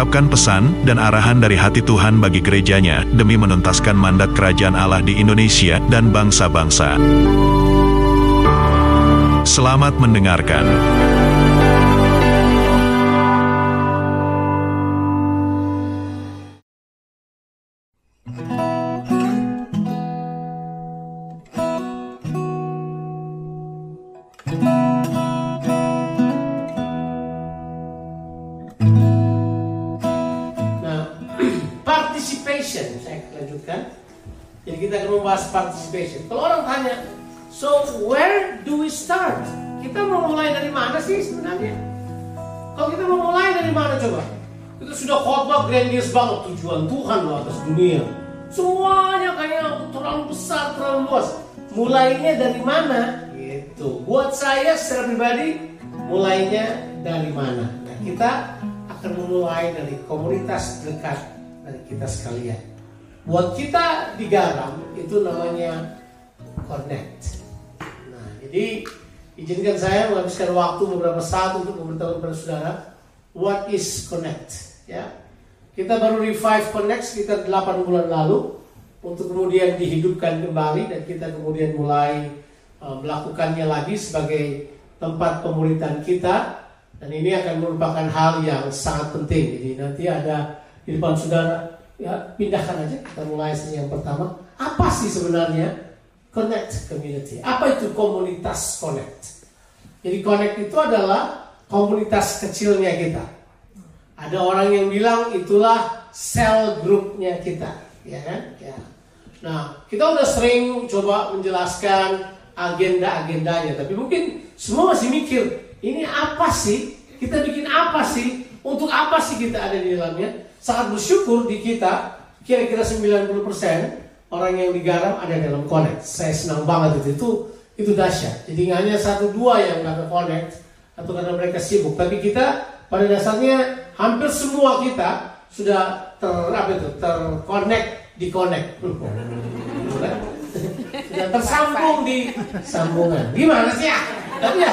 mengungkapkan pesan dan arahan dari hati Tuhan bagi gerejanya demi menuntaskan mandat kerajaan Allah di Indonesia dan bangsa-bangsa. Selamat mendengarkan. Membahas participation. Kalau orang tanya, so where do we start? Kita mau mulai dari mana sih sebenarnya? Kalau kita mau mulai dari mana coba? Kita sudah khotbah grandios banget tujuan Tuhan loh atas dunia. Semuanya kayak terlalu besar, terlalu luas. Mulainya dari mana? Gitu. Buat saya secara pribadi, mulainya dari mana? Nah, kita akan memulai dari komunitas dekat dari kita sekalian. Buat kita di Garam itu namanya connect. Nah, jadi izinkan saya menghabiskan waktu beberapa saat untuk memberitahu kepada saudara what is connect. Ya, kita baru revive connect sekitar 8 bulan lalu untuk kemudian dihidupkan kembali dan kita kemudian mulai uh, melakukannya lagi sebagai tempat pemuritan kita dan ini akan merupakan hal yang sangat penting. Jadi nanti ada di depan saudara, ya pindahkan aja. Kita mulai yang pertama. Apa sih sebenarnya connect community? Apa itu komunitas connect? Jadi connect itu adalah komunitas kecilnya kita. Ada orang yang bilang itulah sel grupnya kita, ya kan? Ya. Nah, kita udah sering coba menjelaskan agenda-agendanya, tapi mungkin semua masih mikir, ini apa sih? Kita bikin apa sih? Untuk apa sih kita ada di dalamnya? Sangat bersyukur di kita, kira-kira 90% orang yang digarap ada dalam connect. Saya senang banget itu, itu, itu dahsyat. Jadi nggak hanya satu dua yang nggak ke connect, atau karena mereka sibuk, tapi kita pada dasarnya hampir semua kita sudah ter apa itu terconnect di connect sudah? Tersambung di sambungan. Gimana sih ya tapi ya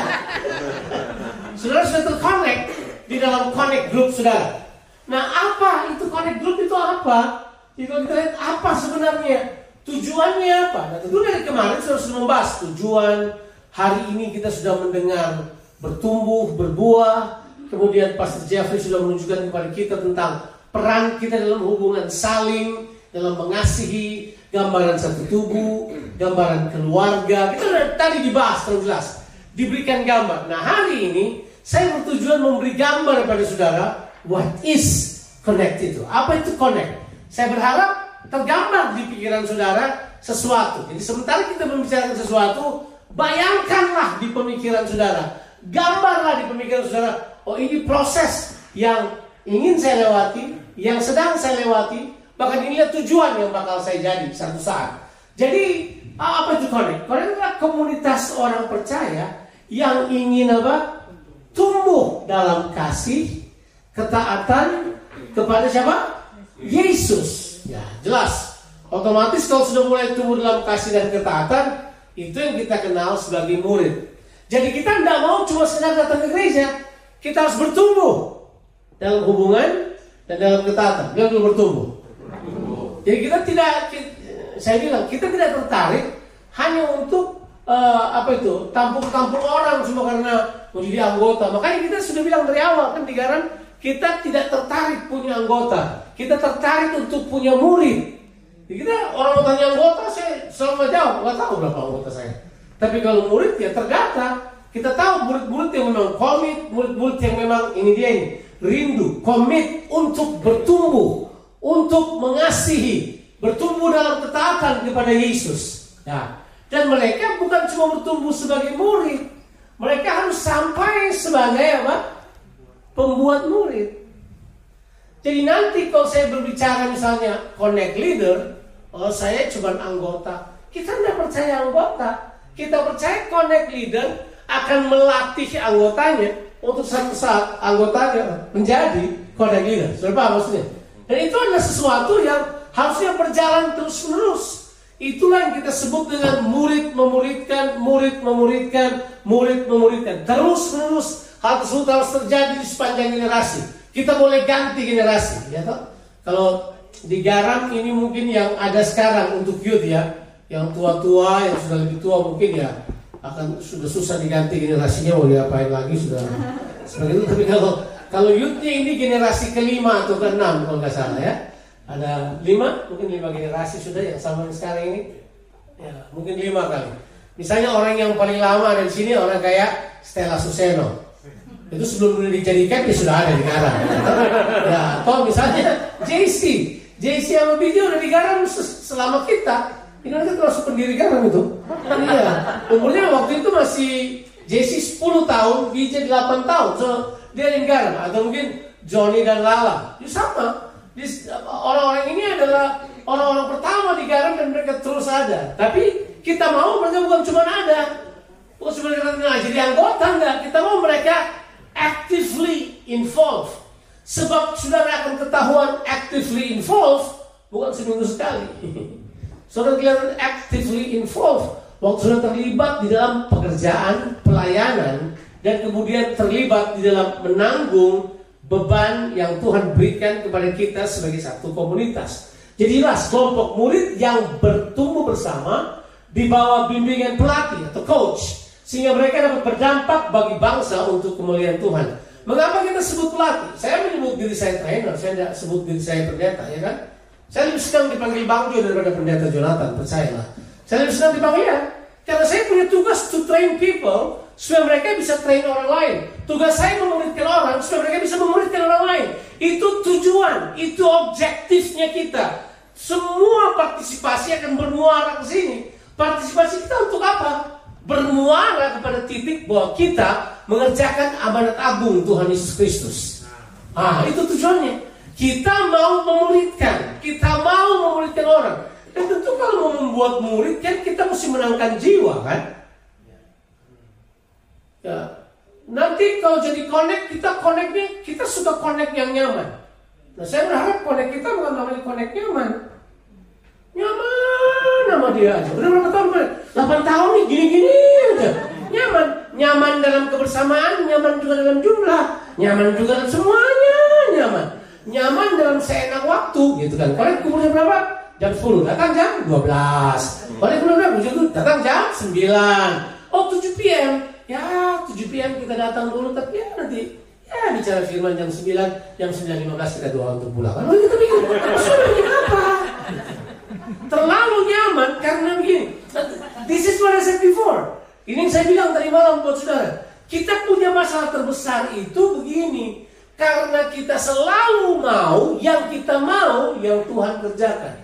saudara sudah terconnect di dalam connect group saudara nah apa? Itu connect group itu apa? Kalau kita lihat apa sebenarnya? Tujuannya apa? Nah tentu dari kemarin sudah sudah membahas tujuan hari ini kita sudah mendengar bertumbuh berbuah. Kemudian Pastor Jeffrey sudah menunjukkan kepada kita tentang peran kita dalam hubungan saling dalam mengasihi gambaran satu tubuh, gambaran keluarga. Kita sudah tadi dibahas terus jelas, diberikan gambar. Nah hari ini saya bertujuan memberi gambar kepada saudara what is connect itu. Apa itu connect? Saya berharap tergambar di pikiran saudara sesuatu. Jadi sementara kita membicarakan sesuatu, bayangkanlah di pemikiran saudara, gambarlah di pemikiran saudara. Oh ini proses yang ingin saya lewati, yang sedang saya lewati, bahkan inilah tujuan yang bakal saya jadi satu saat. Jadi apa itu connect? Connect adalah komunitas orang percaya yang ingin apa? Tumbuh dalam kasih, ketaatan kepada siapa? Yesus. Ya, jelas. Otomatis kalau sudah mulai tumbuh dalam kasih dan ketaatan, itu yang kita kenal sebagai murid. Jadi kita tidak mau cuma sekedar datang ke gereja, kita harus bertumbuh dalam hubungan dan dalam ketaatan. Bilang dulu bertumbuh. Jadi kita tidak, saya bilang kita tidak tertarik hanya untuk uh, apa itu tampung-tampung orang cuma karena menjadi anggota. Makanya kita sudah bilang dari awal kan di Garam kita tidak tertarik punya anggota, kita tertarik untuk punya murid. Kita orang mau tanya anggota, saya selalu jawab nggak tahu berapa anggota saya. Tapi kalau murid ya terdata. Kita tahu murid-murid yang memang komit, murid-murid yang memang ini dia ini rindu, komit untuk bertumbuh, untuk mengasihi, bertumbuh dalam ketaatan kepada Yesus. Ya. Dan mereka bukan cuma bertumbuh sebagai murid, mereka harus sampai sebagai apa? Pembuat murid. Jadi nanti kalau saya berbicara misalnya connect leader, oh saya cuma anggota. Kita tidak percaya anggota. Kita percaya connect leader akan melatih anggotanya untuk satu saat anggotanya menjadi connect leader. Sudah paham maksudnya? Dan itu adalah sesuatu yang harusnya berjalan terus menerus. Itulah yang kita sebut dengan murid memuridkan, murid memuridkan, murid memuridkan. Terus menerus hal tersebut harus terjadi di sepanjang generasi. Kita boleh ganti generasi, ya toh? Kalau di garam ini mungkin yang ada sekarang untuk youth ya, yang tua-tua, yang sudah lebih tua mungkin ya akan sudah susah diganti generasinya mau diapain lagi sudah seperti itu. Tapi kalau kalau youthnya ini generasi kelima atau keenam kalau nggak salah ya, ada lima, mungkin lima generasi sudah yang sama sekarang ini. Ya, mungkin lima kali. Misalnya orang yang paling lama ada di sini orang kayak Stella Suseno. Itu sebelum dijadikan dia sudah ada di garam. ya, atau misalnya JC. JC sama BJ udah di garam selama kita. Ini kan termasuk pendiri garam itu. Iya. Umurnya waktu itu masih JC 10 tahun, BJ 8 tahun. So, dia di garam. Atau mungkin Johnny dan Lala. Itu sama orang-orang ini adalah orang-orang pertama di garam dan mereka terus ada. Tapi kita mau mereka bukan cuma ada, bukan cuma mereka jadi anggota enggak. Kita mau mereka actively involved. Sebab saudara akan ketahuan actively involved bukan seminggu sekali. saudara kelihatan actively involved waktu saudara terlibat di dalam pekerjaan, pelayanan, dan kemudian terlibat di dalam menanggung beban yang Tuhan berikan kepada kita sebagai satu komunitas. Jadilah kelompok murid yang bertumbuh bersama di bawah bimbingan pelatih atau coach sehingga mereka dapat berdampak bagi bangsa untuk kemuliaan Tuhan. Mengapa kita sebut pelatih? Saya menyebut diri saya trainer, saya tidak sebut diri saya pendeta, ya kan? Saya lebih senang dipanggil Bang Jo daripada pendeta Jonathan, percayalah. Saya lebih senang dipanggil ya, karena saya punya tugas to train people supaya mereka bisa train orang lain. Tugas saya memuridkan orang supaya mereka bisa memuridkan orang lain. Itu tujuan, itu objektifnya kita. Semua partisipasi akan bermuara ke sini. Partisipasi kita untuk apa? Bermuara kepada titik bahwa kita mengerjakan amanat agung Tuhan Yesus Kristus. Ah, itu tujuannya. Kita mau memuridkan, kita mau memuridkan orang. Dan tentu kalau mau membuat murid kan kita mesti menangkan jiwa kan? Ya. Nanti kalau jadi connect, kita connectnya, kita suka connect yang nyaman. Nah saya berharap connect kita bukan namanya connect nyaman. Nyaman nama dia aja. Udah berapa tahun? 8 tahun nih gini-gini aja. Nyaman. Nyaman dalam kebersamaan, nyaman juga dalam jumlah. Nyaman juga dalam semuanya, nyaman. Nyaman dalam seenak waktu gitu kan. Connect umurnya berapa? Jam 10, datang jam 12. Connect umurnya berapa? Datang jam 9. Oh 7 PM ya 7 PM kita datang dulu tapi ya nanti ya bicara firman jam 9 jam 9.15 kita doa untuk pulang lalu kita pikir maksudnya apa terlalu nyaman karena begini this is what I said before ini yang saya bilang tadi malam buat saudara kita punya masalah terbesar itu begini karena kita selalu mau yang kita mau yang Tuhan kerjakan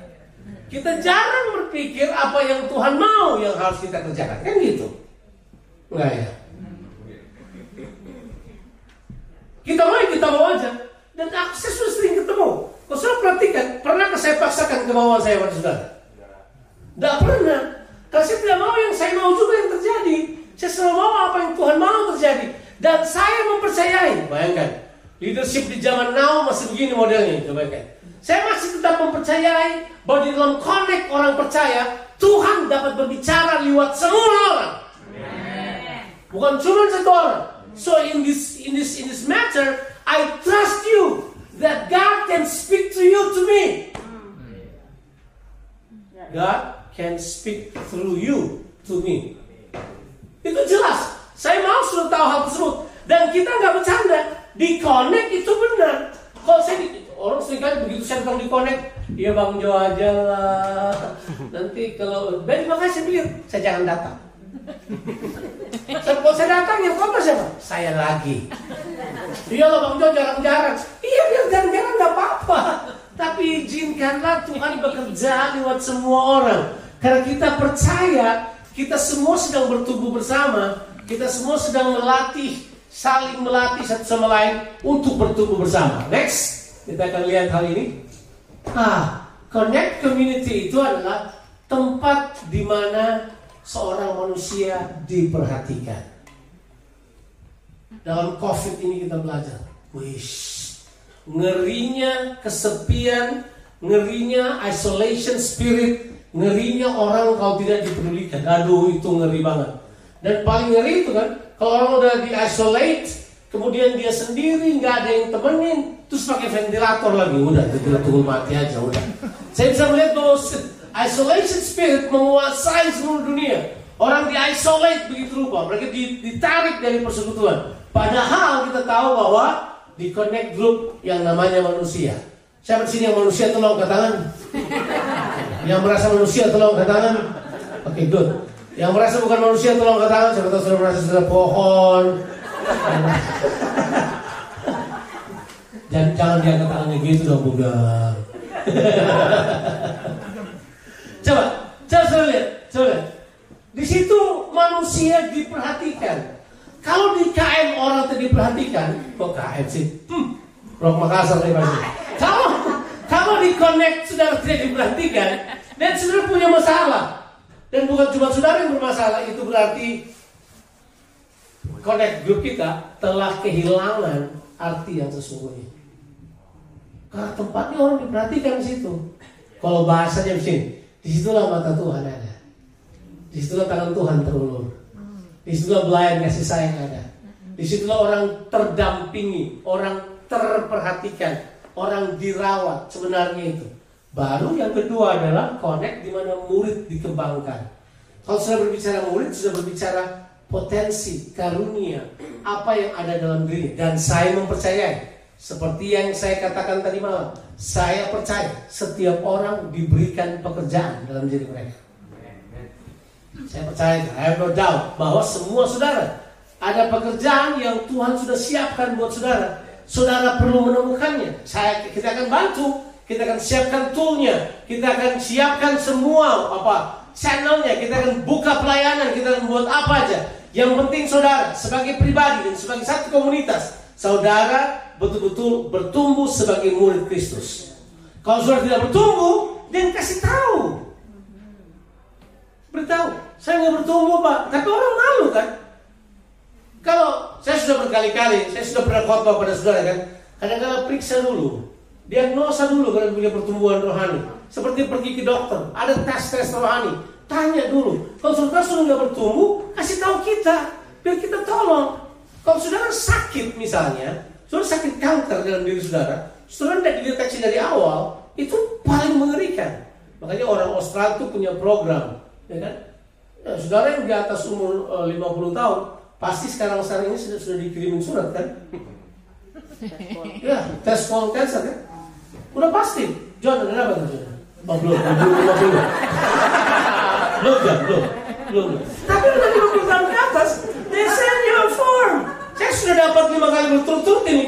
kita jarang berpikir apa yang Tuhan mau yang harus kita kerjakan kan gitu Enggak ya? Kita mau kita mau aja. Dan sudah sering ketemu. Kau sudah perhatikan, pernah saya paksakan kemauan saya pada saudara? Tidak pernah. Kalau saya tidak mau yang saya mau juga yang terjadi. Saya selalu mau apa yang Tuhan mau terjadi. Dan saya mempercayai. Bayangkan, leadership di zaman now masih begini modelnya. Coba bayangkan. Saya masih tetap mempercayai bahwa di dalam connect orang percaya, Tuhan dapat berbicara lewat semua orang. Bukan cuma satu orang. So in this in this in this matter, I trust you that God can speak to you to me. God can speak through you to me. Itu jelas. Saya mau sudah tahu hal tersebut dan kita nggak bercanda. Di connect itu benar. Kalau saya di, orang sering kali begitu saya datang di connect, ya bang Jo aja lah. Nanti kalau dari makanya saya pikir saya jangan datang. Kalau saya datang yang kota siapa? Saya lagi. Iya loh Bang Jo jarang-jarang. Iya biar jarang-jarang nggak apa-apa. Tapi izinkanlah Tuhan bekerja lewat semua orang. Karena kita percaya kita semua sedang bertumbuh bersama. Kita semua sedang melatih, saling melatih satu sama lain untuk bertumbuh bersama. Next, kita akan lihat hal ini. Ah, connect community itu adalah tempat di mana seorang manusia diperhatikan. Dalam COVID ini kita belajar, wish, ngerinya kesepian, ngerinya isolation spirit, ngerinya orang kalau tidak dipedulikan. Aduh, itu ngeri banget. Dan paling ngeri itu kan, kalau orang udah di isolate, kemudian dia sendiri nggak ada yang temenin, terus pakai ventilator lagi, udah tunggu mati aja udah. Saya bisa melihat bahwa isolation spirit menguasai seluruh dunia. Orang di isolate begitu rupa, mereka ditarik dari persekutuan. Padahal kita tahu bahwa di connect group yang namanya manusia. Siapa sini yang manusia tolong ke tangan? Yang merasa manusia tolong ke tangan? Oke, okay, good. Yang merasa bukan manusia tolong ke tangan. Siapa tahu sudah merasa sudah pohon. Dan jangan diangkat tangannya gitu dong, bukan. coba, coba saya lihat, coba. Di situ manusia diperhatikan. Kalau di KM orang tidak diperhatikan, kok KM sih? Hmm, Rock Makassar nih pasti. Kalau kalau di connect sudah tidak diperhatikan dan sudah punya masalah dan bukan cuma saudara yang bermasalah itu berarti connect grup kita telah kehilangan arti yang sesungguhnya. Karena tempatnya orang diperhatikan di situ. Kalau bahasanya di sini, di situlah mata Tuhan ada. Di situlah tangan Tuhan terulur. Di situlah belayan kasih sayang ada. Di situlah orang terdampingi, orang terperhatikan, orang dirawat sebenarnya itu. Baru yang kedua adalah connect di mana murid dikembangkan. Kalau sudah berbicara murid, sudah berbicara potensi, karunia, apa yang ada dalam diri. Dan saya mempercayai, seperti yang saya katakan tadi malam, saya percaya setiap orang diberikan pekerjaan dalam diri mereka. Saya percaya, I have no doubt bahwa semua saudara ada pekerjaan yang Tuhan sudah siapkan buat saudara. Saudara perlu menemukannya. Saya kita akan bantu, kita akan siapkan toolnya, kita akan siapkan semua apa channelnya, kita akan buka pelayanan, kita akan buat apa aja. Yang penting saudara sebagai pribadi dan sebagai satu komunitas, saudara betul-betul bertumbuh sebagai murid Kristus. Kalau saudara tidak bertumbuh, dia kasih tahu beritahu, saya nggak bertumbuh pak, tapi orang malu kan. Kalau saya sudah berkali-kali, saya sudah pernah khotbah pada saudara kan, kadang-kadang periksa dulu, diagnosa dulu kalau punya pertumbuhan rohani. Seperti pergi ke dokter, ada tes-tes rohani, tanya dulu. Kalau saudara sudah nggak bertumbuh, kasih tahu kita, biar kita tolong. Kalau saudara sakit misalnya, saudara sakit kanker dalam diri saudara, saudara tidak dideteksi dari awal, itu paling mengerikan. Makanya orang Australia itu punya program ya kan? Ya, saudara yang di atas umur e, uh, 50 tahun, pasti sekarang sekarang ini sudah sudah dikirimin surat kan? ya, tes colon cancer kan? Udah pasti. John, ada apa tuh? Oh, belum, belum, belum, belum. Belum, belum, belum. Belum, Tapi udah 50 tahun ke atas, they send you a form. Saya sudah dapat lima kali berturut-turut ini.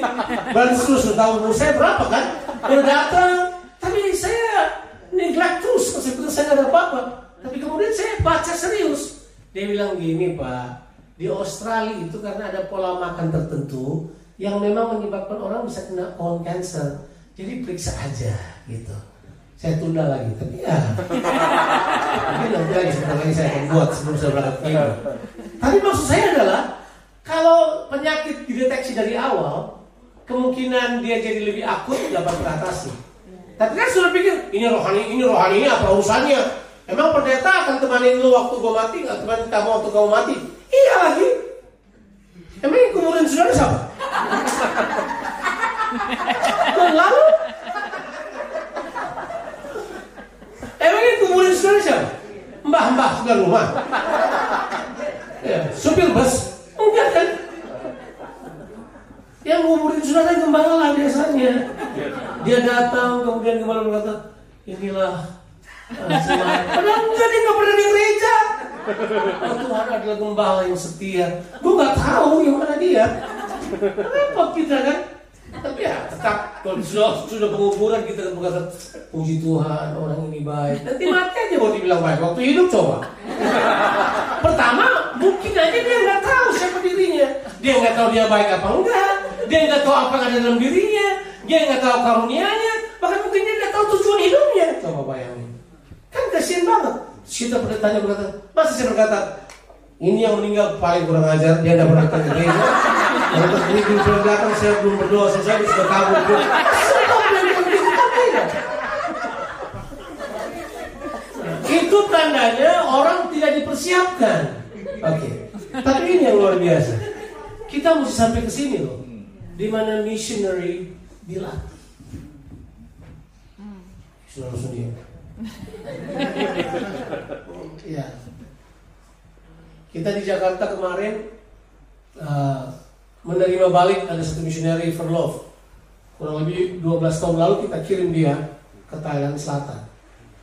Berarti sudah tahu umur saya berapa kan? Udah datang, tapi saya neglect terus. Saya saya nggak ada apa-apa. Tapi kemudian saya baca serius. Dia bilang gini Pak, di Australia itu karena ada pola makan tertentu yang memang menyebabkan orang bisa kena colon cancer. Jadi periksa aja gitu. Saya tunda lagi, tapi ya. Ini nanti lagi sebentar saya akan buat sebelum saya berangkat ke Tapi maksud saya adalah kalau penyakit dideteksi dari awal, kemungkinan dia jadi lebih akut dapat teratasi. Tapi kan sudah pikir ini rohani, ini rohani ini apa urusannya? Emang pendeta akan temanin lu waktu gue mati, nggak temanin kamu waktu kamu mati? Iya lagi. Emang yang kuburin saudara siapa? Dan lalu Emang yang kuburin saudara siapa? Mbah-mbah sudah rumah. Ya, supir bus. Enggak kan? Yang nguburin saudara gembala biasanya. Dia datang kemudian gembala berkata, inilah Padahal enggak dia nggak pernah di. Oh, Tuhan adalah gembala yang setia. Gue nggak tahu yang mana dia. Repot kita kan. Tapi ya tetap kalau sudah sudah penguburan kita kan berkata puji Tuhan orang ini baik. Nanti mati aja mau dibilang baik. Waktu hidup coba. Pertama mungkin aja dia nggak tahu siapa dirinya. Dia nggak tahu dia baik apa enggak. Dia nggak tahu apa yang ada dalam dirinya. Dia nggak tahu karunia-nya. Bahkan mungkin dia nggak tahu tujuan hidupnya. Coba bayangin. Kan kasihan banget. Terus kita pendetanya berkata, masa saya berkata, ini yang meninggal paling kurang ajar, dia tidak pernah ke gereja. Yang terjadi di belum datang, saya belum berdoa, saya sudah kabur. Itu tandanya orang tidak dipersiapkan. Oke. Tapi ini yang luar biasa. Kita mesti sampai ke sini loh. Di mana missionary dilatih. Sudah langsung dia. Iya. Kita di Jakarta kemarin uh, menerima balik ada satu missionary for love. Kurang lebih 12 tahun lalu kita kirim dia ke Thailand Selatan.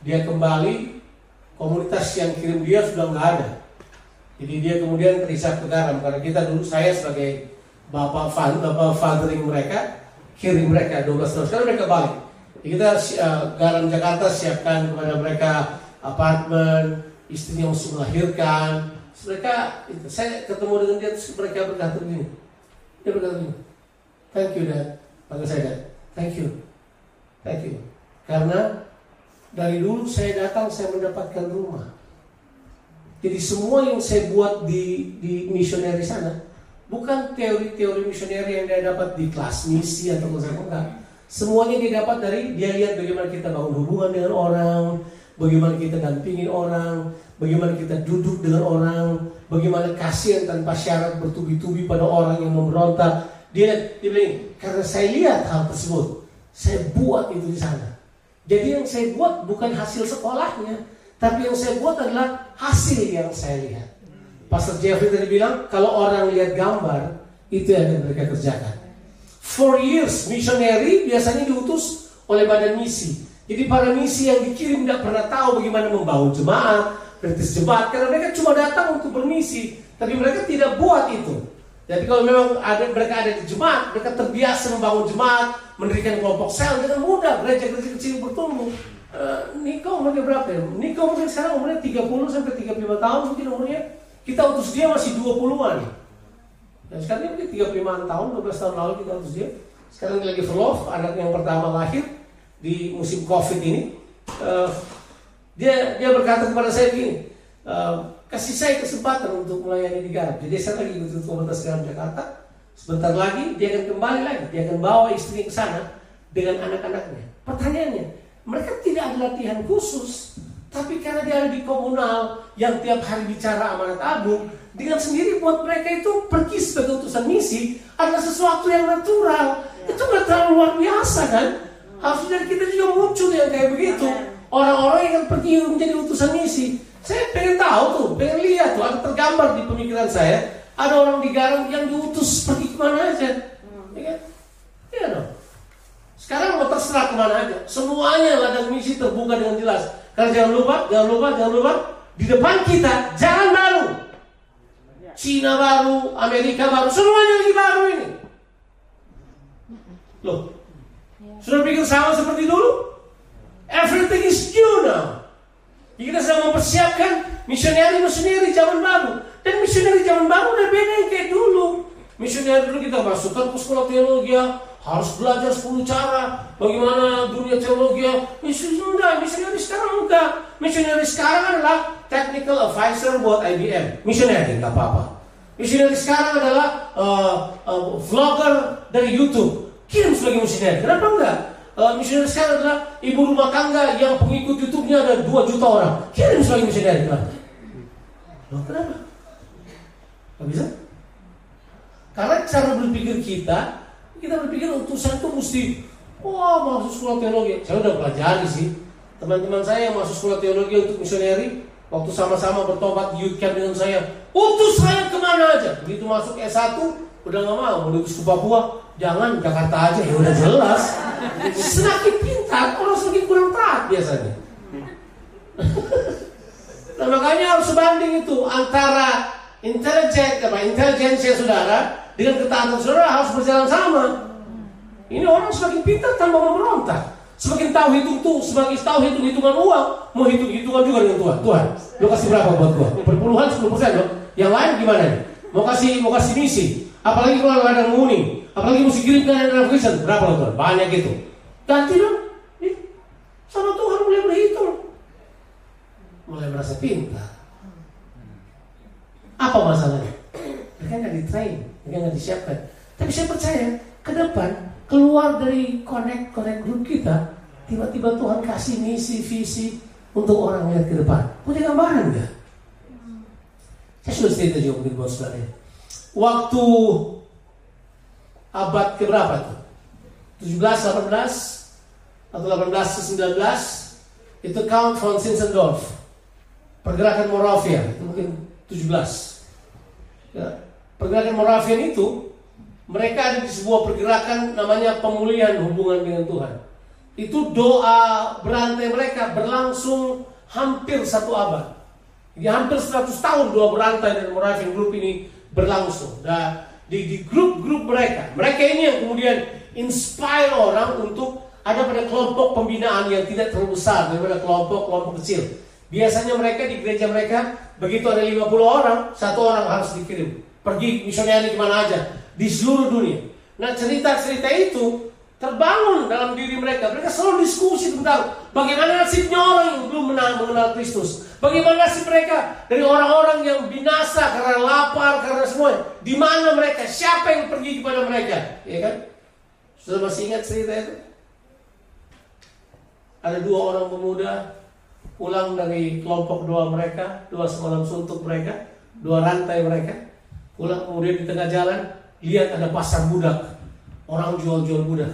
Dia kembali, komunitas yang kirim dia sudah nggak ada. Jadi dia kemudian terisap ke garam karena kita dulu saya sebagai bapak fan, bapak fathering mereka kirim mereka 12 tahun sekarang mereka balik. Jadi kita uh, garam Jakarta siapkan kepada mereka apartemen, istrinya mesti melahirkan. Mereka, itu, saya ketemu dengan dia terus mereka berkata begini. Dia berkata begini, thank you dad, panggil saya dad, thank you, thank you. Karena dari dulu saya datang saya mendapatkan rumah. Jadi semua yang saya buat di di misioneri sana bukan teori-teori misioneri yang dia dapat di kelas misi atau enggak. Semuanya dia dapat dari dia lihat bagaimana kita bangun hubungan dengan orang, bagaimana kita dampingin orang, bagaimana kita duduk dengan orang, bagaimana kasihan tanpa syarat bertubi-tubi pada orang yang memberontak. Dia, dia bilang, karena saya lihat hal tersebut, saya buat itu di sana. Jadi yang saya buat bukan hasil sekolahnya, tapi yang saya buat adalah hasil yang saya lihat. Pastor Jeffrey tadi bilang, kalau orang lihat gambar, itu yang akan mereka kerjakan. For years, missionary biasanya diutus oleh badan misi. Jadi para misi yang dikirim tidak pernah tahu bagaimana membangun jemaat, beritis jemaat, karena mereka cuma datang untuk bermisi, tapi mereka tidak buat itu. Jadi kalau memang ada mereka ada di jemaat, mereka terbiasa membangun jemaat, mendirikan kelompok sel dengan mudah, gereja-gereja kecil bertumbuh. Uh, Niko umurnya berapa ya? Niko mungkin sekarang umurnya 30 sampai 35 tahun mungkin umurnya. Kita utus dia masih 20-an. Dan sekarang dia mungkin 35 tahun, 12 tahun lalu kita utus dia. Sekarang dia lagi love, anak yang pertama lahir di musim Covid ini. Uh, dia dia berkata kepada saya begini, uh, kasih saya kesempatan untuk melayani di Garab. Jadi saya lagi ikut komunitas Garab Jakarta. Sebentar lagi dia akan kembali lagi, dia akan bawa istri ke sana dengan anak-anaknya. Pertanyaannya, mereka tidak ada latihan khusus, tapi karena dia ada di komunal yang tiap hari bicara amanat agung, dengan sendiri buat mereka itu pergi sebagai utusan misi adalah sesuatu yang natural. Itu nggak terlalu luar biasa kan? Harusnya kita juga muncul yang kayak begitu. Orang-orang yang pergi menjadi utusan misi. Saya pengen tahu tuh, pengen lihat tuh, ada tergambar di pemikiran saya. Ada orang di Garang yang diutus pergi ke mana aja. Ya kan? Iya dong. Sekarang mau terserah ke mana aja. Semuanya ladang misi terbuka dengan jelas. Karena jangan lupa, jangan lupa, jangan lupa. Di depan kita, jalan baru. Cina baru, Amerika baru, semuanya lagi baru ini. Loh, sudah pikir sama seperti dulu? Everything is new now. Jadi kita sedang mempersiapkan misioneri-misioneri zaman baru. Dan misioneri zaman baru udah beda kayak dulu. Misioneri dulu kita masukkan ke sekolah teologi, harus belajar 10 cara bagaimana dunia teologi. Misioneri enggak, misioneri sekarang enggak. Misioneri sekarang adalah technical advisor buat IBM. Misioneri enggak apa-apa. Misioneri sekarang adalah uh, uh, vlogger dari YouTube. Kirim sebagai misioneri. Kenapa enggak? Uh, misioneri sekarang adalah ibu rumah tangga yang pengikut YouTube-nya ada 2 juta orang. Kirim sebagai misioneri. Kenapa? Loh, kenapa? Gak bisa? Karena cara berpikir kita, kita berpikir utusan itu mesti, wah masuk sekolah teologi. Saya udah pelajari sih. Teman-teman saya yang masuk sekolah teologi untuk misioneri, waktu sama-sama bertobat di youth camp dengan saya, utus saya ke mana aja. Begitu masuk S1, udah nggak mau, diutus ke Papua, jangan Jakarta aja, ya udah jelas. Semakin pintar, orang semakin kurang taat biasanya. nah makanya harus sebanding itu antara intelijen apa intelijensia saudara dengan ketaatan saudara harus berjalan sama. Ini orang semakin pintar tanpa memberontak. Semakin tahu hitung tuh, semakin tahu hitung hitungan uang, mau hitung hitungan juga dengan Tuhan. Tuhan, lo kasih berapa buat gua? Perpuluhan 10 persen loh. Yang lain gimana nih? Mau kasih mau kasih misi. Apalagi kalau ada muni, apalagi mesti kirimkan ada navigation, berapa loh Tuhan? Banyak gitu. Ganti dong. Sama Tuhan boleh berhitung. pintar. Apa masalahnya? Mereka nggak di-train, mereka nggak disiapkan. Tapi saya percaya ke depan keluar dari connect connect grup kita, tiba-tiba Tuhan kasih misi visi untuk orang lihat ke depan. Punya gambaran nggak? Saya sudah cerita juga mungkin buat saudara. Waktu abad keberapa tuh? 17, 18 atau 18 ke 19 itu Count von Zinzendorf pergerakan Moravia itu mungkin 17 ya, pergerakan Moravian itu mereka ada di sebuah pergerakan namanya pemulihan hubungan dengan Tuhan. Itu doa berantai mereka berlangsung hampir satu abad. Jadi hampir 100 tahun doa berantai dan Moravian Group ini berlangsung. Dan di, di grup-grup mereka mereka ini yang kemudian inspire orang untuk ada pada kelompok pembinaan yang tidak terlalu besar daripada kelompok-kelompok kecil. Biasanya mereka di gereja mereka begitu ada 50 orang, satu orang harus dikirim pergi misioneri ke mana aja di seluruh dunia. Nah cerita-cerita itu terbangun dalam diri mereka. Mereka selalu diskusi tentang bagaimana nasibnya orang yang belum mengenal Kristus. Bagaimana nasib mereka dari orang-orang yang binasa karena lapar, karena semua. Di mana mereka? Siapa yang pergi kepada mereka? Ya kan? Sudah masih ingat cerita itu? Ada dua orang pemuda pulang dari kelompok doa mereka, dua semalam suntuk mereka, dua rantai mereka. Pulang kemudian di tengah jalan lihat ada pasar budak, orang jual-jual budak.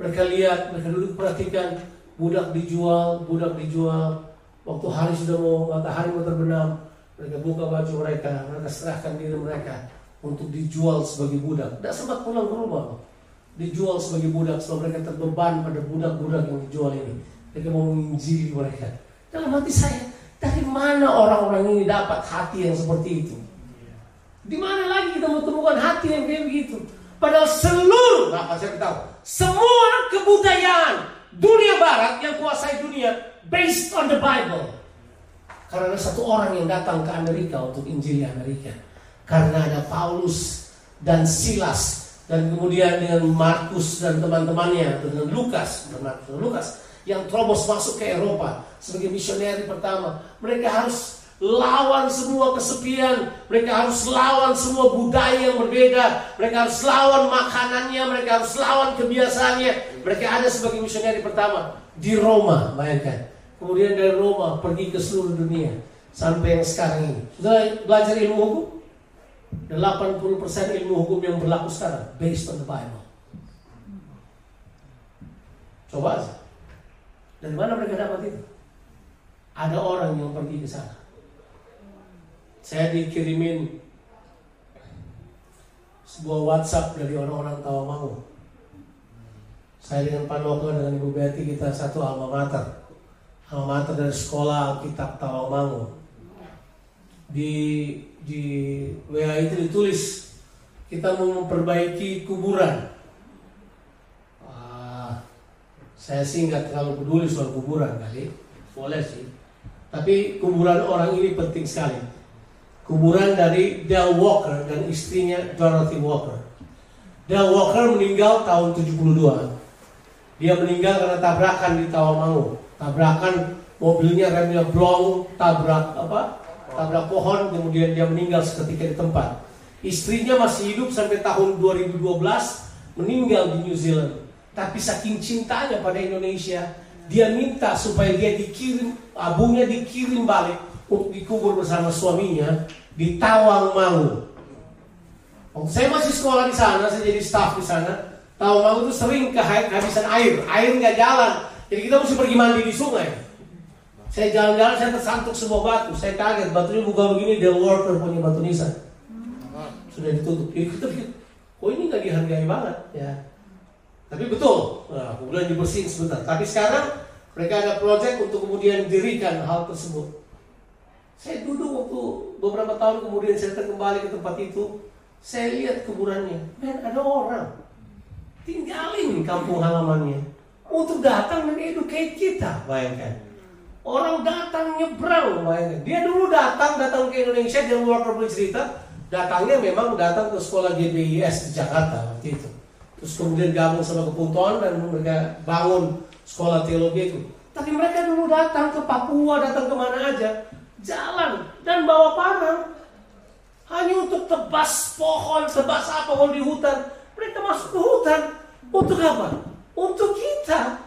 Mereka lihat, mereka duduk perhatikan budak dijual, budak dijual. Waktu hari sudah mau matahari mau terbenam, mereka buka baju mereka, mereka serahkan diri mereka untuk dijual sebagai budak. Tidak sempat pulang ke rumah, dijual sebagai budak sebab mereka terbeban pada budak-budak yang dijual ini. Mereka mau menginjili mereka. Dalam hati saya, dari mana orang-orang ini dapat hati yang seperti itu? Di mana lagi kita mau temukan hati yang kayak begitu? Padahal seluruh, nah saya tahu, semua kebudayaan dunia barat yang kuasai dunia based on the Bible. Karena ada satu orang yang datang ke Amerika untuk Injili Amerika. Karena ada Paulus dan Silas dan kemudian dengan Markus dan teman-temannya dengan Lukas Markus dan Lukas yang terobos masuk ke Eropa sebagai misioneri pertama. Mereka harus lawan semua kesepian, mereka harus lawan semua budaya yang berbeda, mereka harus lawan makanannya, mereka harus lawan kebiasaannya. Mereka ada sebagai misioneri pertama di Roma, bayangkan. Kemudian dari Roma pergi ke seluruh dunia sampai yang sekarang ini. Sudah belajar ilmu hukum? 80% ilmu hukum yang berlaku sekarang based on the Bible. Coba aja. Dari mana mereka dapat itu? Ada orang yang pergi ke sana. Saya dikirimin sebuah WhatsApp dari orang-orang Tawangmangu. Saya dengan Pak Noko dengan Ibu Betty kita satu alma mater. Alma mater dari sekolah Alkitab Tawangmangu. Di di WA itu ditulis kita mau memperbaiki kuburan. Wah, saya sih nggak terlalu peduli soal kuburan kali, boleh sih. Tapi kuburan orang ini penting sekali. Kuburan dari Del Walker dan istrinya Dorothy Walker. Del Walker meninggal tahun 72. Dia meninggal karena tabrakan di Tawamangu. Tabrakan mobilnya remnya blong, tabrak apa? tabrak pohon, kemudian dia meninggal seketika di tempat. Istrinya masih hidup sampai tahun 2012, meninggal di New Zealand. Tapi saking cintanya pada Indonesia, dia minta supaya dia dikirim, abunya dikirim balik untuk dikubur bersama suaminya di Tawang Mangu. Waktu saya masih sekolah di sana, saya jadi staff di sana. Tawang Mangu itu sering kehabisan air, air nggak jalan. Jadi kita mesti pergi mandi di sungai. Saya jalan-jalan, saya tersantuk sebuah batu. Saya kaget, batunya buka begini, Del Walker punya batu nisan. Sudah ditutup. Jadi kita pikir, oh ini nggak dihargai banget. ya. Tapi betul, nah, kemudian dibersihin sebentar. Tapi sekarang mereka ada proyek untuk kemudian dirikan hal tersebut. Saya duduk waktu beberapa tahun kemudian saya kembali ke tempat itu. Saya lihat kuburannya, men ada orang tinggalin kampung halamannya untuk datang dan educate kita, bayangkan. Orang datang nyebrang, bayangkan. Dia dulu datang datang ke Indonesia dia Walker punya cerita, datangnya memang datang ke sekolah GBIS di Jakarta waktu itu. Terus kemudian gabung sama Kepunton dan mereka bangun sekolah teologi itu. Tapi mereka dulu datang ke Papua, datang ke mana aja. Jalan dan bawa parang hanya untuk tebas pohon, tebas apa kalau di hutan. Mereka masuk ke hutan untuk apa? Untuk kita,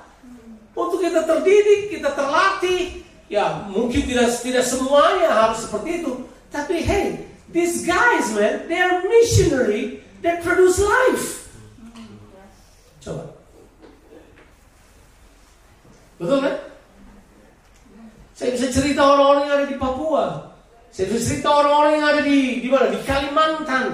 untuk kita terdidik, kita terlatih. Ya mungkin tidak tidak semuanya harus seperti itu, tapi hey, these guys man, they are missionary that produce life. Coba, betul kan? Saya bisa cerita orang-orang yang ada di Papua. Saya bisa cerita orang-orang yang ada di di mana? Di Kalimantan.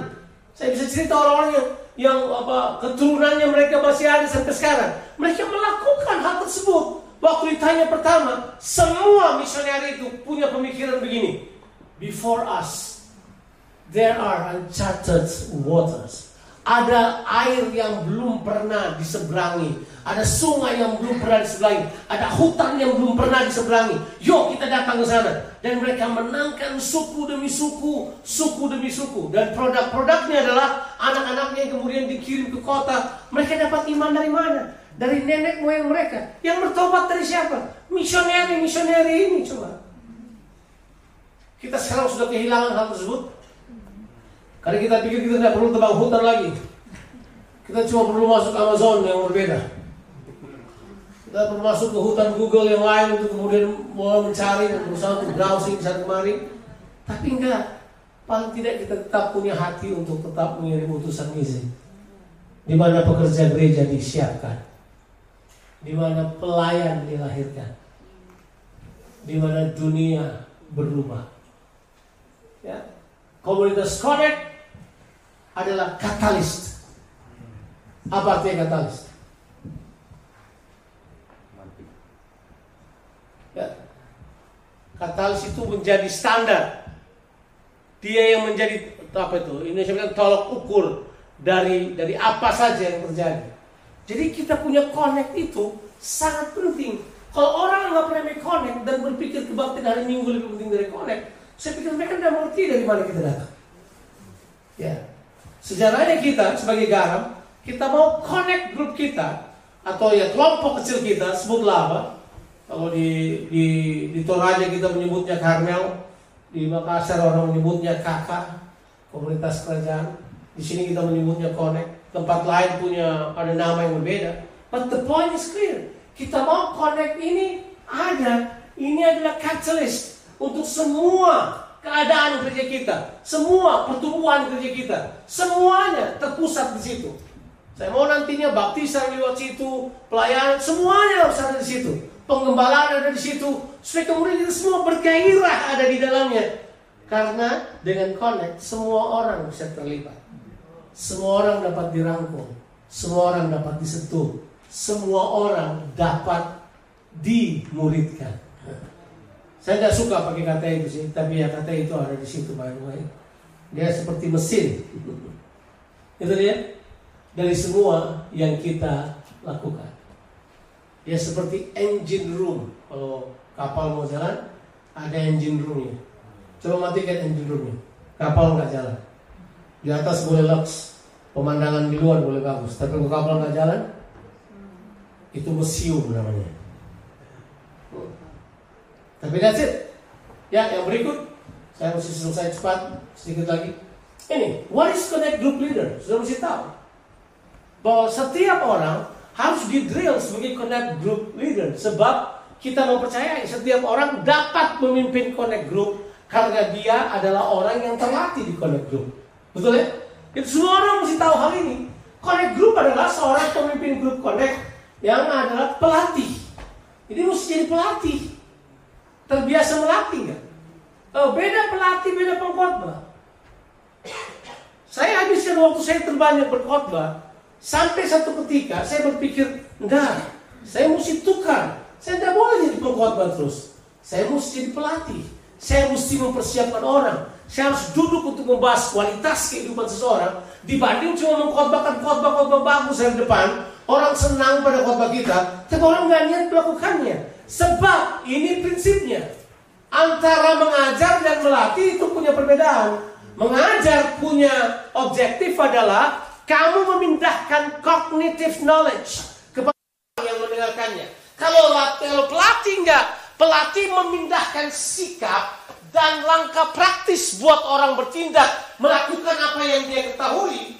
Saya bisa cerita orang-orang yang yang apa keturunannya mereka masih ada sampai sekarang. Mereka melakukan hal tersebut. Waktu ditanya pertama, semua misioner itu punya pemikiran begini. Before us, there are uncharted waters. Ada air yang belum pernah diseberangi. Ada sungai yang belum pernah diseberangi. Ada hutan yang belum pernah diseberangi. Yuk kita datang ke sana. Dan mereka menangkan suku demi suku, suku demi suku. Dan produk-produknya adalah anak-anaknya yang kemudian dikirim ke kota. Mereka dapat iman dari mana? Dari nenek moyang mereka. Yang bertobat dari siapa? Misioneri-misioneri ini coba. Kita sekarang sudah kehilangan hal tersebut. Karena kita pikir kita tidak perlu tebang hutan lagi. Kita cuma perlu masuk Amazon yang berbeda. Kita perlu masuk ke hutan Google yang lain untuk kemudian mulai mencari dan berusaha untuk browsing sana kemari. Tapi enggak. Paling tidak kita tetap punya hati untuk tetap mengirim utusan misi. Di mana pekerja gereja disiapkan. Di mana pelayan dilahirkan. Di mana dunia berubah. Ya. Komunitas Connect adalah katalis. Apa artinya katalis? Ya. Katalis itu menjadi standar. Dia yang menjadi apa itu? Indonesia bilang tolok ukur dari dari apa saja yang terjadi. Jadi kita punya connect itu sangat penting. Kalau orang nggak pernah connect dan berpikir kebaktian hari Minggu lebih penting dari connect, saya pikir mereka tidak mengerti dari mana kita datang. Ya, sejarahnya kita sebagai garam, kita mau connect grup kita atau ya kelompok kecil kita sebutlah apa? Kalau di di di Toraja kita menyebutnya Karmel, di Makassar orang menyebutnya kakak komunitas kerajaan. Di sini kita menyebutnya connect. Tempat lain punya ada nama yang berbeda. But the point is clear. Kita mau connect ini ada. Ini adalah catalyst untuk semua keadaan kerja kita, semua pertumbuhan kerja kita, semuanya terpusat di situ. Saya mau nantinya baptisan lewat situ, pelayanan semuanya harus ada di situ. Pengembalaan ada di situ, supaya kemudian kita semua bergairah ada di dalamnya. Karena dengan connect semua orang bisa terlibat. Semua orang dapat dirangkul, semua orang dapat disentuh, semua orang dapat dimuridkan. Saya tidak suka pakai kata itu sih, tapi ya kata itu ada di situ by the way. Dia seperti mesin. itu dia dari semua yang kita lakukan. Dia seperti engine room. Kalau kapal mau jalan, ada engine roomnya. Coba matikan engine roomnya. Kapal nggak jalan. Di atas boleh lux, pemandangan di luar boleh bagus. Tapi kalau kapal nggak jalan, itu museum namanya. Tapi that's it. Ya, yang berikut saya mesti selesai cepat sedikit lagi. Ini, what is connect group leader? Sudah mesti tahu bahwa setiap orang harus di drill sebagai connect group leader sebab kita mempercayai setiap orang dapat memimpin connect group karena dia adalah orang yang terlatih di connect group. Betul ya? Itu semua orang mesti tahu hal ini. Connect group adalah seorang pemimpin grup connect yang adalah pelatih. Ini mesti jadi pelatih. Terbiasa melatih nggak? Oh, beda pelatih, beda pengkhotbah. Saya habiskan waktu saya terbanyak berkhotbah sampai satu ketika saya berpikir, enggak, saya mesti tukar. Saya tidak boleh jadi pengkhotbah terus. Saya mesti jadi pelatih. Saya mesti mempersiapkan orang. Saya harus duduk untuk membahas kualitas kehidupan seseorang dibanding cuma mengkhotbahkan khotbah-khotbah bagus di depan. Orang senang pada khotbah kita, tapi orang nggak niat melakukannya. Sebab ini prinsipnya. Antara mengajar dan melatih itu punya perbedaan. Mengajar punya objektif adalah kamu memindahkan cognitive knowledge kepada orang yang mendengarkannya. Kalau, kalau pelatih enggak, pelatih memindahkan sikap dan langkah praktis buat orang bertindak melakukan apa yang dia ketahui.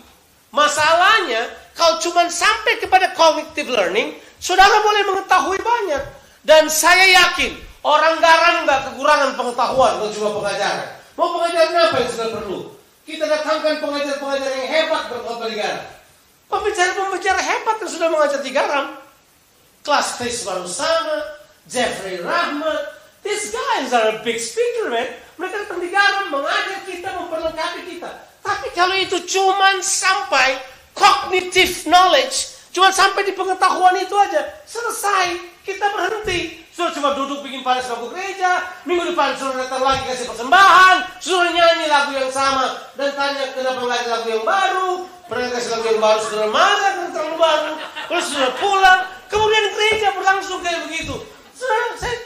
Masalahnya, kalau cuma sampai kepada cognitive learning, saudara boleh mengetahui banyak. Dan saya yakin, orang garam nggak kekurangan pengetahuan kalau cuma pengajaran. Mau pengajaran apa yang sudah perlu? Kita datangkan pengajar-pengajar yang hebat berkhotbah di garam. Pembicara-pembicara hebat yang sudah mengajar di garam. Kelas tes baru sama, Jeffrey Rahmat. These guys are a big speaker, man. Mereka datang di garam, mengajar kita, memperlengkapi kita. Tapi kalau itu cuma sampai cognitive knowledge, cuma sampai di pengetahuan itu aja, selesai, kita berhenti. Sudah cuma duduk bikin pada suatu gereja, minggu depan suruh datang lagi kasih persembahan, suruh nyanyi lagu yang sama, dan tanya kenapa ada lagu yang baru, mereka kasih lagu yang baru, sudah marah karena terlalu baru, terus sudah pulang, kemudian gereja berlangsung kayak begitu. Saya, saya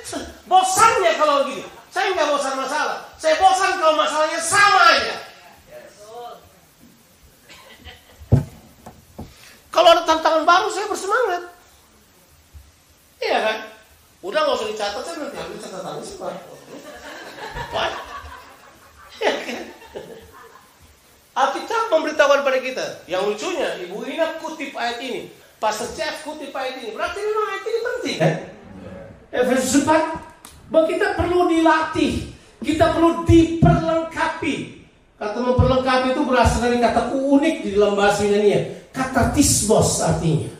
bosannya kalau gitu. Saya nggak bosan masalah. Saya bosan kalau masalahnya sama aja. Kalau ada tantangan baru saya bersemangat. Iya kan? Udah nggak usah dicatat, saya nanti ambil catatan sih Pak. Pak. Iya kan? Alkitab memberitahukan pada kita. Yang lucunya, Ibu Ina kutip ayat ini. Pastor Jeff kutip ayat ini. Berarti memang ayat ini penting kan? Efesus 4 bahwa kita perlu dilatih, kita perlu diperlengkapi. Kata memperlengkapi itu berasal dari kata unik di dalam bahasa Yunani. Kata tismos artinya.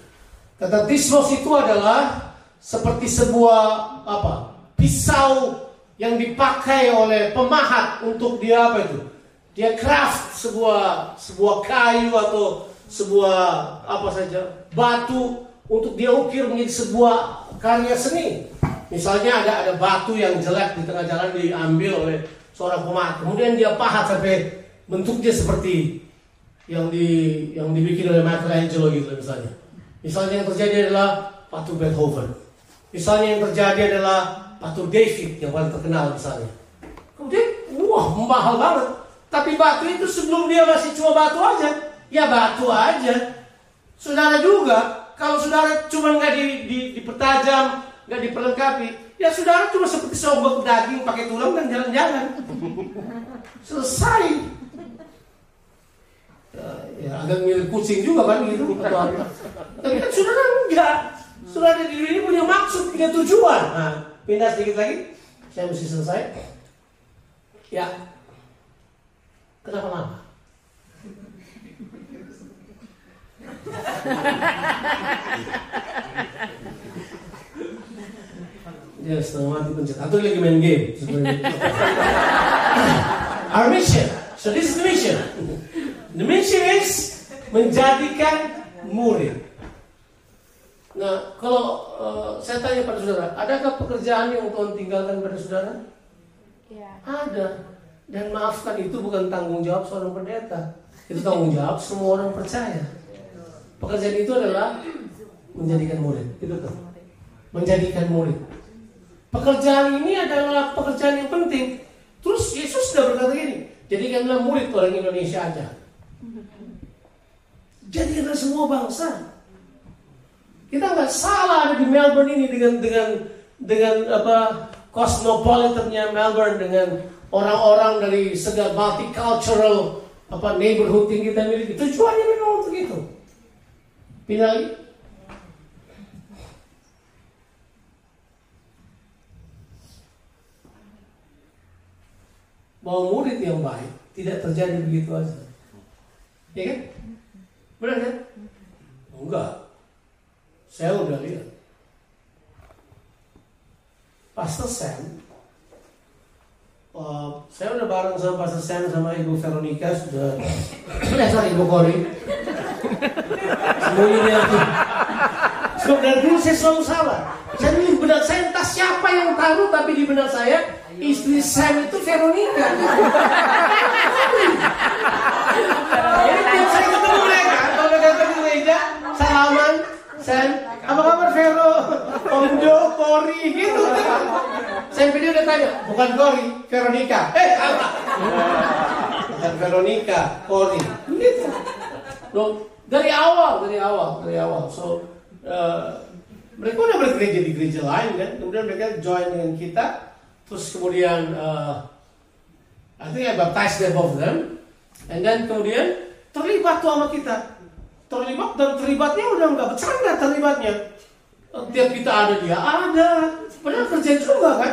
Kata tismos itu adalah seperti sebuah apa? Pisau yang dipakai oleh pemahat untuk dia apa itu? Dia craft sebuah sebuah kayu atau sebuah apa saja batu untuk dia ukir menjadi sebuah karya seni. Misalnya ada ada batu yang jelek di tengah jalan diambil oleh seorang pemahat, kemudian dia pahat sampai bentuknya seperti yang di yang dibikin oleh Michelangelo gitu misalnya. Misalnya yang terjadi adalah patung Beethoven. Misalnya yang terjadi adalah patung David yang paling terkenal misalnya. Kemudian, wah mahal banget. Tapi batu itu sebelum dia masih cuma batu aja, ya batu aja. Saudara juga, kalau saudara cuma nggak di, di, dipertajam, nggak diperlengkapi, ya saudara cuma seperti seobak daging pakai tulang dan jalan-jalan. Selesai. Ya, agak mirip kucing juga kan gitu. Atau apa. Tapi kan saudara enggak. Saudara di dunia ini punya maksud, punya tujuan. Nah, pindah sedikit lagi. Saya mesti selesai. Ya. Kenapa lama? Ya setengah mati pencet. Atau lagi main game. Our mission. So this is the mission. The mission is menjadikan murid. Nah, kalau uh, saya tanya pada saudara, adakah pekerjaan yang Tuhan tinggalkan pada saudara? Iya. Ada. Dan maafkan itu bukan tanggung jawab seorang pendeta. Itu tanggung jawab semua orang percaya. Pekerjaan itu adalah menjadikan murid. Itu tuh. Menjadikan murid. Pekerjaan ini adalah pekerjaan yang penting. Terus Yesus sudah berkata gini, jadikanlah murid orang Indonesia aja. Jadikanlah semua bangsa. Kita nggak salah ada di Melbourne ini dengan dengan dengan apa cosmopolitannya Melbourne dengan orang-orang dari segala multicultural apa neighborhood yang kita miliki. Tujuannya memang untuk itu. Pindah. Mau murid yang baik tidak terjadi begitu aja. Ya kan? Benar kan? Enggak. Saya udah lihat. Pastor Sam, uh, saya udah bareng sama Pastor Sam sama Ibu Veronica sudah, eh sorry Ibu Kori. Semuanya dia tuh. Sebab dari dulu saya selalu salah. Saya di benak saya entah siapa yang taruh tapi di benak saya istri Sam itu Veronica. Saya ketemu mereka, kalau mereka ketemu gereja, salaman, Sam, apa kabar Vero? Ondo, Kori, gitu kan. Sampai dia udah tanya, bukan Kori, Veronica. Eh, salah. Bukan Veronica, Kori. Gitu. Dari awal, dari awal, dari awal. So, uh, mereka udah bergereja di gereja lain kan. Kemudian mereka join dengan kita. Terus kemudian uh, I think I baptized both of them. And then kemudian terlibat tuh sama kita. Terlibat dan terlibatnya udah nggak bercanda terlibatnya. Tiap kita ada dia ada. Padahal kerja juga kan.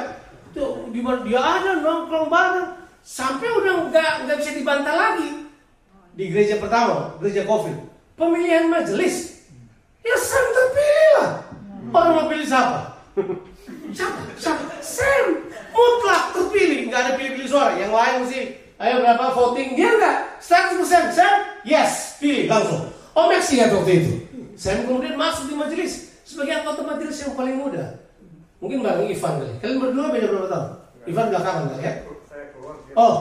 Tuh di mana dia ada nongkrong bareng. Sampai udah nggak nggak bisa dibantah lagi. Di gereja pertama, gereja COVID. Pemilihan majelis. Ya Sam terpilih lah. Orang mau pilih siapa? Siapa? Siapa? Sam. Mutlak terpilih. Nggak ada pilih-pilih suara. Yang lain sih. Ayo berapa voting? Dia enggak. 100% Sam. Yes. Pilih langsung. Om Max ingat waktu itu. Sam kemudian masuk di majelis. Sebagai anggota majelis yang paling muda. Mungkin bareng Ivan kali. Kalian berdua beda berapa tahun? Ivan belakangan kali ya? Oh,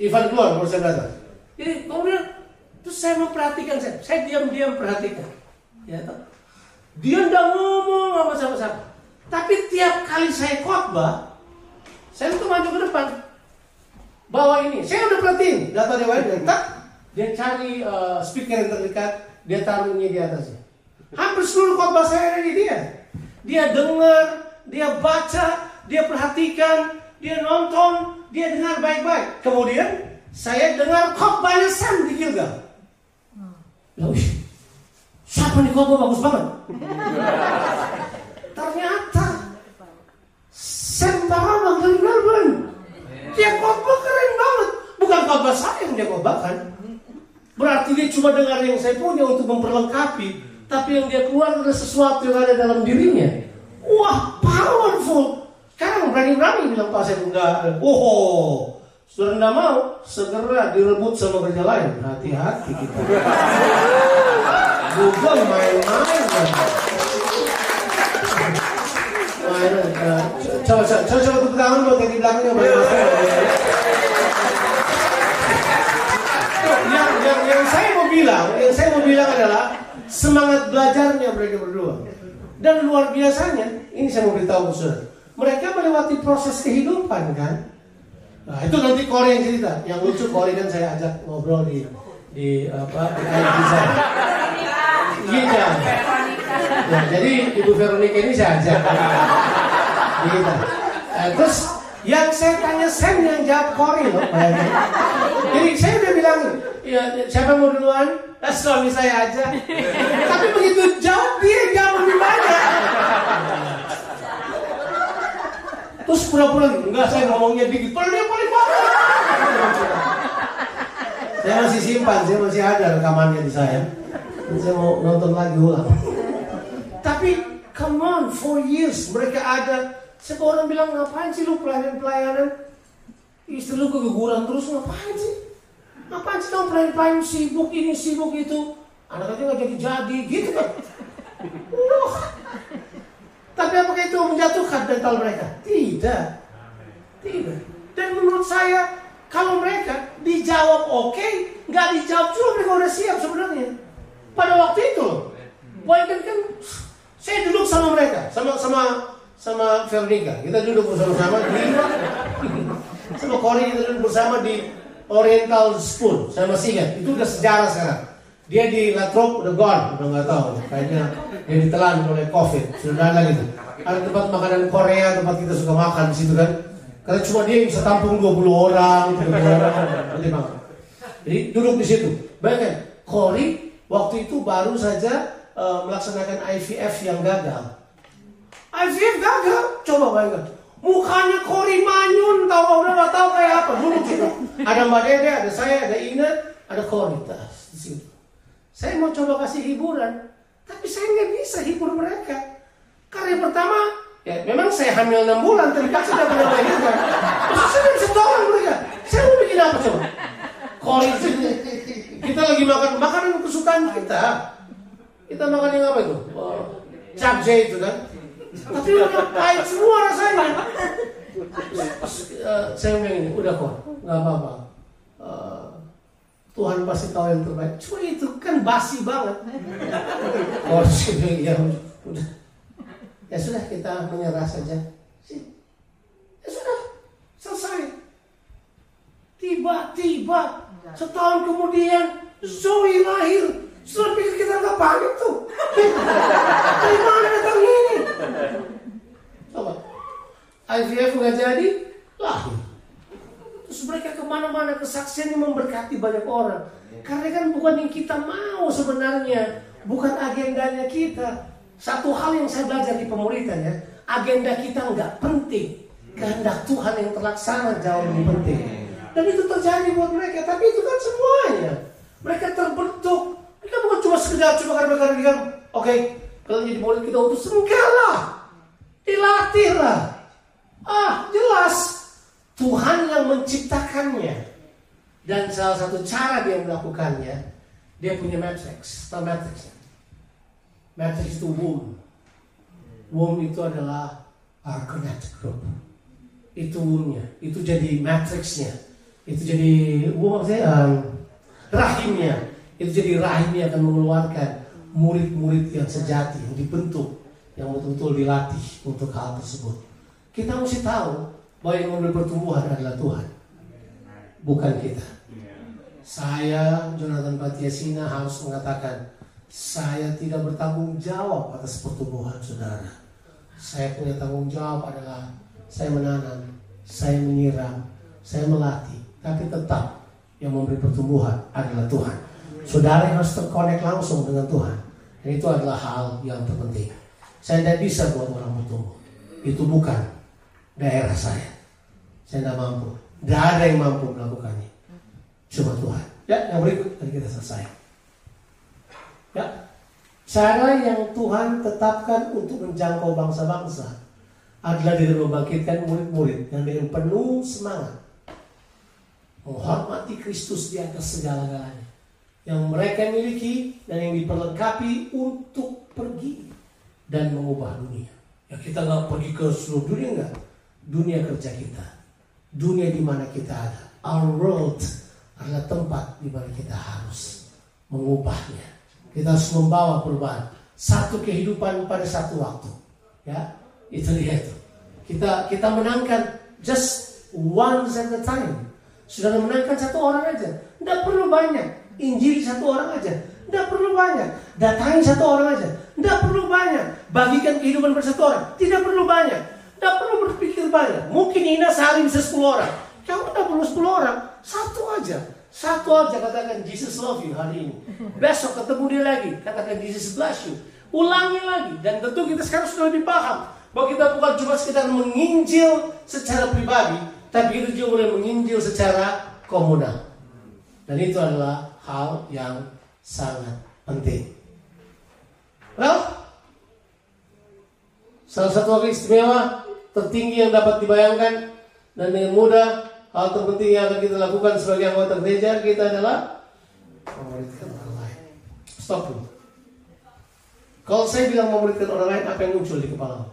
Ivan keluar baru saya datang. Jadi kemudian terus saya memperhatikan saya, saya diam-diam perhatikan. Ya, toh. dia nggak ngomong sama siapa-siapa. Tapi tiap kali saya khotbah, saya tuh maju ke depan, bawa ini. Saya udah perhatiin data dia dia tak, dia cari uh, speaker yang terdekat, dia taruhnya di atasnya. Hampir seluruh khotbah saya ada di dia. Dia dengar, dia baca, dia perhatikan, dia nonton, dia dengar baik-baik. Kemudian saya dengar khotbahnya Sam di Gilgal. Lalu, siapa nih khotbah bagus banget? Ternyata Sam Barabang dari Melbourne. Dia khotbah keren banget. Bukan khotbah saya yang dia khotbahkan. Berarti dia cuma dengar yang saya punya untuk memperlengkapi. Tapi yang dia keluar adalah sesuatu yang ada dalam dirinya. Wah, powerful. Sekarang berani-berani bilang Pak saya enggak. Oh, sudah enggak mau, segera direbut sama kerja lain. Hati-hati kita. Google main-main. Yang saya mau bilang, yang saya mau bilang adalah semangat belajarnya mereka berdua. Dan luar biasanya, ini saya mau beritahu saudara. Mereka melewati proses kehidupan kan. Nah itu nanti Kori yang cerita. Yang lucu Kori kan saya ajak ngobrol di di apa di IG saya. Ya, jadi Ibu Veronica ini saya ajak. Gitu. Eh, terus yang saya tanya Sam yang jawab Kori loh. Jadi saya udah bilang, ya, siapa mau duluan? Eh, suami saya aja. Tapi begitu jawab dia jawab lebih banyak. Terus pura-pura enggak saya ngomongnya dikit, padahal dia paling banyak. Saya masih simpan, saya masih ada rekamannya di saya. Saya mau nonton lagi ulang. Tapi come on, four years mereka ada. Semua orang bilang ngapain sih lu pelayanan-pelayanan? Istri lu keguguran terus ngapain sih? Ngapain sih kamu pelayan-pelayan sibuk ini sibuk itu? Anak aja nggak jadi-jadi gitu kan? Wah. Tapi apakah itu menjatuhkan mental mereka? Tidak. Tidak. Dan menurut saya, kalau mereka dijawab oke, nggak dijawab juga mereka udah siap sebenarnya. Pada waktu itu loh. Kan kan saya duduk sama mereka, sama sama sama Veronica. Kita duduk bersama-sama di sama Cory kita duduk bersama di Oriental Spoon. Saya masih ingat. Itu udah sejarah sekarang. Dia di Latrobe udah gone, udah nggak tahu. Kayaknya dia ditelan oleh COVID. Sudah ada gitu. Ada tempat makanan Korea, tempat kita suka makan di situ kan. Karena cuma dia yang bisa tampung 20 orang, 30 orang, nanti makan. Jadi duduk di situ. Bayangkan, Cory waktu itu baru saja eh, melaksanakan IVF yang gagal. IVF gagal, coba bayangkan. Mukanya Cory manyun, tahu udah nggak tahu kayak apa. Duduk situ. Ada Mbak Dede, ada saya, ada Ina, ada Cory. Tas di. Saya mau coba kasih hiburan, tapi saya nggak bisa hibur mereka. Karena yang pertama, ya memang saya hamil 6 bulan, terpaksa tidak pernah melahirkan. Terus saya tolong mereka. Saya mau bikin apa coba? Cory, kita lagi makan makanan kesukaan kita. Kita makan yang apa itu? Oh, itu kan. Tapi udah pahit semua rasanya. Eh, saya bilang ini, udah kok, nggak apa-apa. Eh, Tuhan pasti tahu yang terbaik. Cuma itu kan basi banget. Oh, saya bilang, ya udah. Ya sudah kita menyerah saja. Ya sudah, selesai. Tiba-tiba setahun kemudian Zoe lahir. Sudah pikir kita nggak panik tuh. Dari mana datang ini? Coba. IVF nggak jadi, lahir. Terus mereka ke mana-mana kesaksiannya memberkati banyak orang. Karena kan bukan yang kita mau sebenarnya, bukan agendanya kita. Satu hal yang saya belajar di pemuritan ya, agenda kita nggak penting. Kehendak Tuhan yang terlaksana jauh lebih penting. Dan itu terjadi buat mereka, tapi itu kan semuanya. Mereka terbentuk. Cuma sekedar cuma karena mereka bilang, oke, kalau jadi murid kita untuk enggak lah. Dilatih lah. Ah, jelas. Tuhan yang menciptakannya. Dan salah satu cara dia melakukannya, dia punya matrix. Tahu matrixnya? Matrix itu womb. Womb itu adalah argonet group. Itu wombnya. Itu jadi matrixnya. Itu jadi womb maksudnya um, rahimnya. Itu jadi rahimnya akan mengeluarkan murid-murid yang sejati, yang dibentuk, yang betul-betul dilatih untuk hal tersebut. Kita mesti tahu bahwa yang memberi pertumbuhan adalah Tuhan, bukan kita. Saya, Jonathan Patiasina harus mengatakan, saya tidak bertanggung jawab atas pertumbuhan saudara. Saya punya tanggung jawab adalah saya menanam, saya menyiram, saya melatih, tapi tetap yang memberi pertumbuhan adalah Tuhan. Saudara yang harus terkonek langsung dengan Tuhan. Dan itu adalah hal yang terpenting. Saya tidak bisa buat orang bertumbuh. Itu bukan daerah saya. Saya tidak mampu. Tidak ada yang mampu melakukannya. Cuma Tuhan. Ya, yang berikut tadi kita selesai. Ya, cara yang Tuhan tetapkan untuk menjangkau bangsa-bangsa adalah dengan membangkitkan murid-murid yang dengan penuh semangat menghormati Kristus di atas segala-galanya yang mereka miliki dan yang diperlengkapi untuk pergi dan mengubah dunia. Ya kita nggak pergi ke seluruh dunia nggak, dunia kerja kita, dunia di mana kita ada. Our world adalah tempat di mana kita harus mengubahnya. Kita harus membawa perubahan. Satu kehidupan pada satu waktu. Ya, itu dia itu. Kita kita menangkan just once at a time. Sudah menangkan satu orang aja. Tidak perlu banyak. Injil satu orang aja. Tidak perlu banyak. Datangi satu orang aja. Tidak perlu banyak. Bagikan kehidupan pada satu orang. Tidak perlu banyak. Tidak perlu berpikir banyak. Mungkin Ina sehari bisa 10 orang. Kamu tidak perlu 10 orang. Satu aja. Satu aja katakan Jesus love you hari ini. Besok ketemu dia lagi. Katakan Jesus bless you. Ulangi lagi. Dan tentu kita sekarang sudah lebih paham. Bahwa kita bukan cuma sekedar menginjil secara pribadi. Tapi kita juga mulai menginjil secara komunal. Dan itu adalah hal yang sangat penting. Well, salah satu hal istimewa tertinggi yang dapat dibayangkan dan dengan mudah hal terpenting yang akan kita lakukan sebagai anggota gereja kita adalah memuridkan orang lain. Stop dulu. Kalau saya bilang memuridkan orang lain, apa yang muncul di kepala?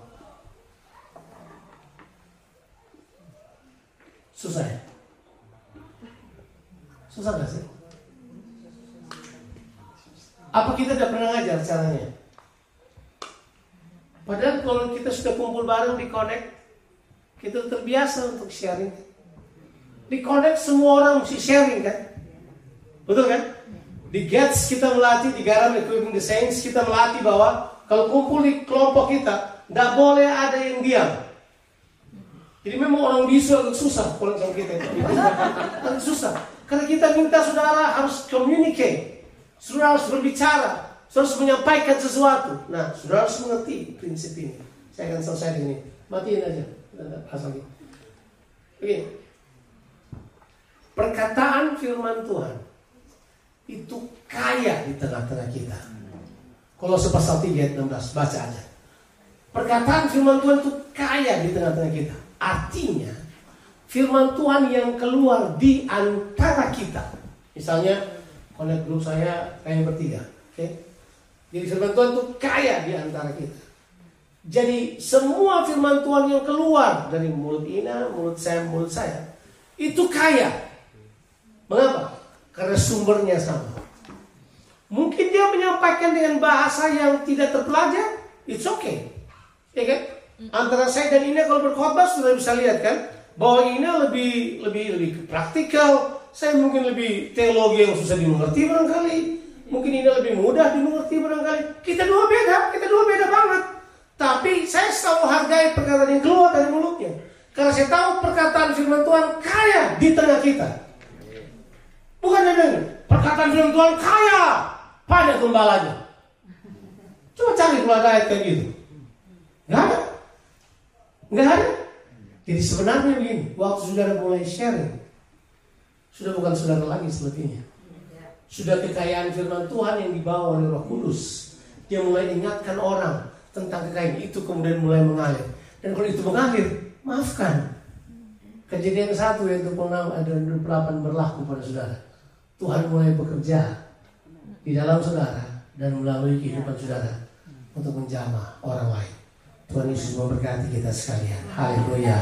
Susah ya? Susah gak sih? Apa kita tidak pernah ngajar caranya? Padahal kalau kita sudah kumpul bareng di connect, kita terbiasa untuk sharing. Di connect semua orang mesti sharing kan? Betul kan? Di Gets kita melatih, di Garam Equipping the Saints kita melatih bahwa kalau kumpul di kelompok kita, tidak boleh ada yang diam. Jadi memang orang bisu agak susah kalau sama kita itu. Agak susah. Karena kita minta saudara harus communicate. Saudara harus berbicara. Saudara harus menyampaikan sesuatu. Nah, saudara harus mengerti prinsip ini. Saya akan selesai dengan ini. Matiin aja. Pasal ini. Oke. Perkataan firman Tuhan itu kaya di tengah-tengah kita. Kalau sepasal 3 ayat 16 baca aja. Perkataan firman Tuhan itu kaya di tengah-tengah kita. Artinya firman Tuhan yang keluar di antara kita. Misalnya connect grup saya kayak bertiga, oke? Okay? Jadi firman Tuhan itu kaya di antara kita. Jadi semua firman Tuhan yang keluar dari mulut Ina, mulut saya, mulut saya itu kaya. Mengapa? Karena sumbernya sama. Mungkin dia menyampaikan dengan bahasa yang tidak terpelajar, it's okay. Ya kan? Antara saya dan Ina kalau berkhotbah sudah bisa lihat kan bahwa Ina lebih lebih lebih praktikal, saya mungkin lebih teologi yang susah dimengerti barangkali. Mungkin Ina lebih mudah dimengerti barangkali. Kita dua beda, kita dua beda banget. Tapi saya selalu hargai perkataan yang keluar dari mulutnya. Karena saya tahu perkataan firman Tuhan kaya di tengah kita. Bukan dengan perkataan firman Tuhan kaya pada gembalanya. Coba cari kalau ada ayat kayak gitu. Nggak ada. Nggak ada. Jadi sebenarnya begini, waktu saudara mulai sharing, sudah bukan saudara lagi sepertinya. Sudah kekayaan firman Tuhan yang dibawa oleh roh kudus. Dia mulai ingatkan orang tentang kekayaan itu kemudian mulai mengalir. Dan kalau itu mengalir, maafkan. Kejadian satu yaitu pengenal ada 28 berlaku pada saudara. Tuhan mulai bekerja di dalam saudara dan melalui kehidupan saudara untuk menjamah orang lain. Tuhan Yesus memberkati kita sekalian. Haleluya.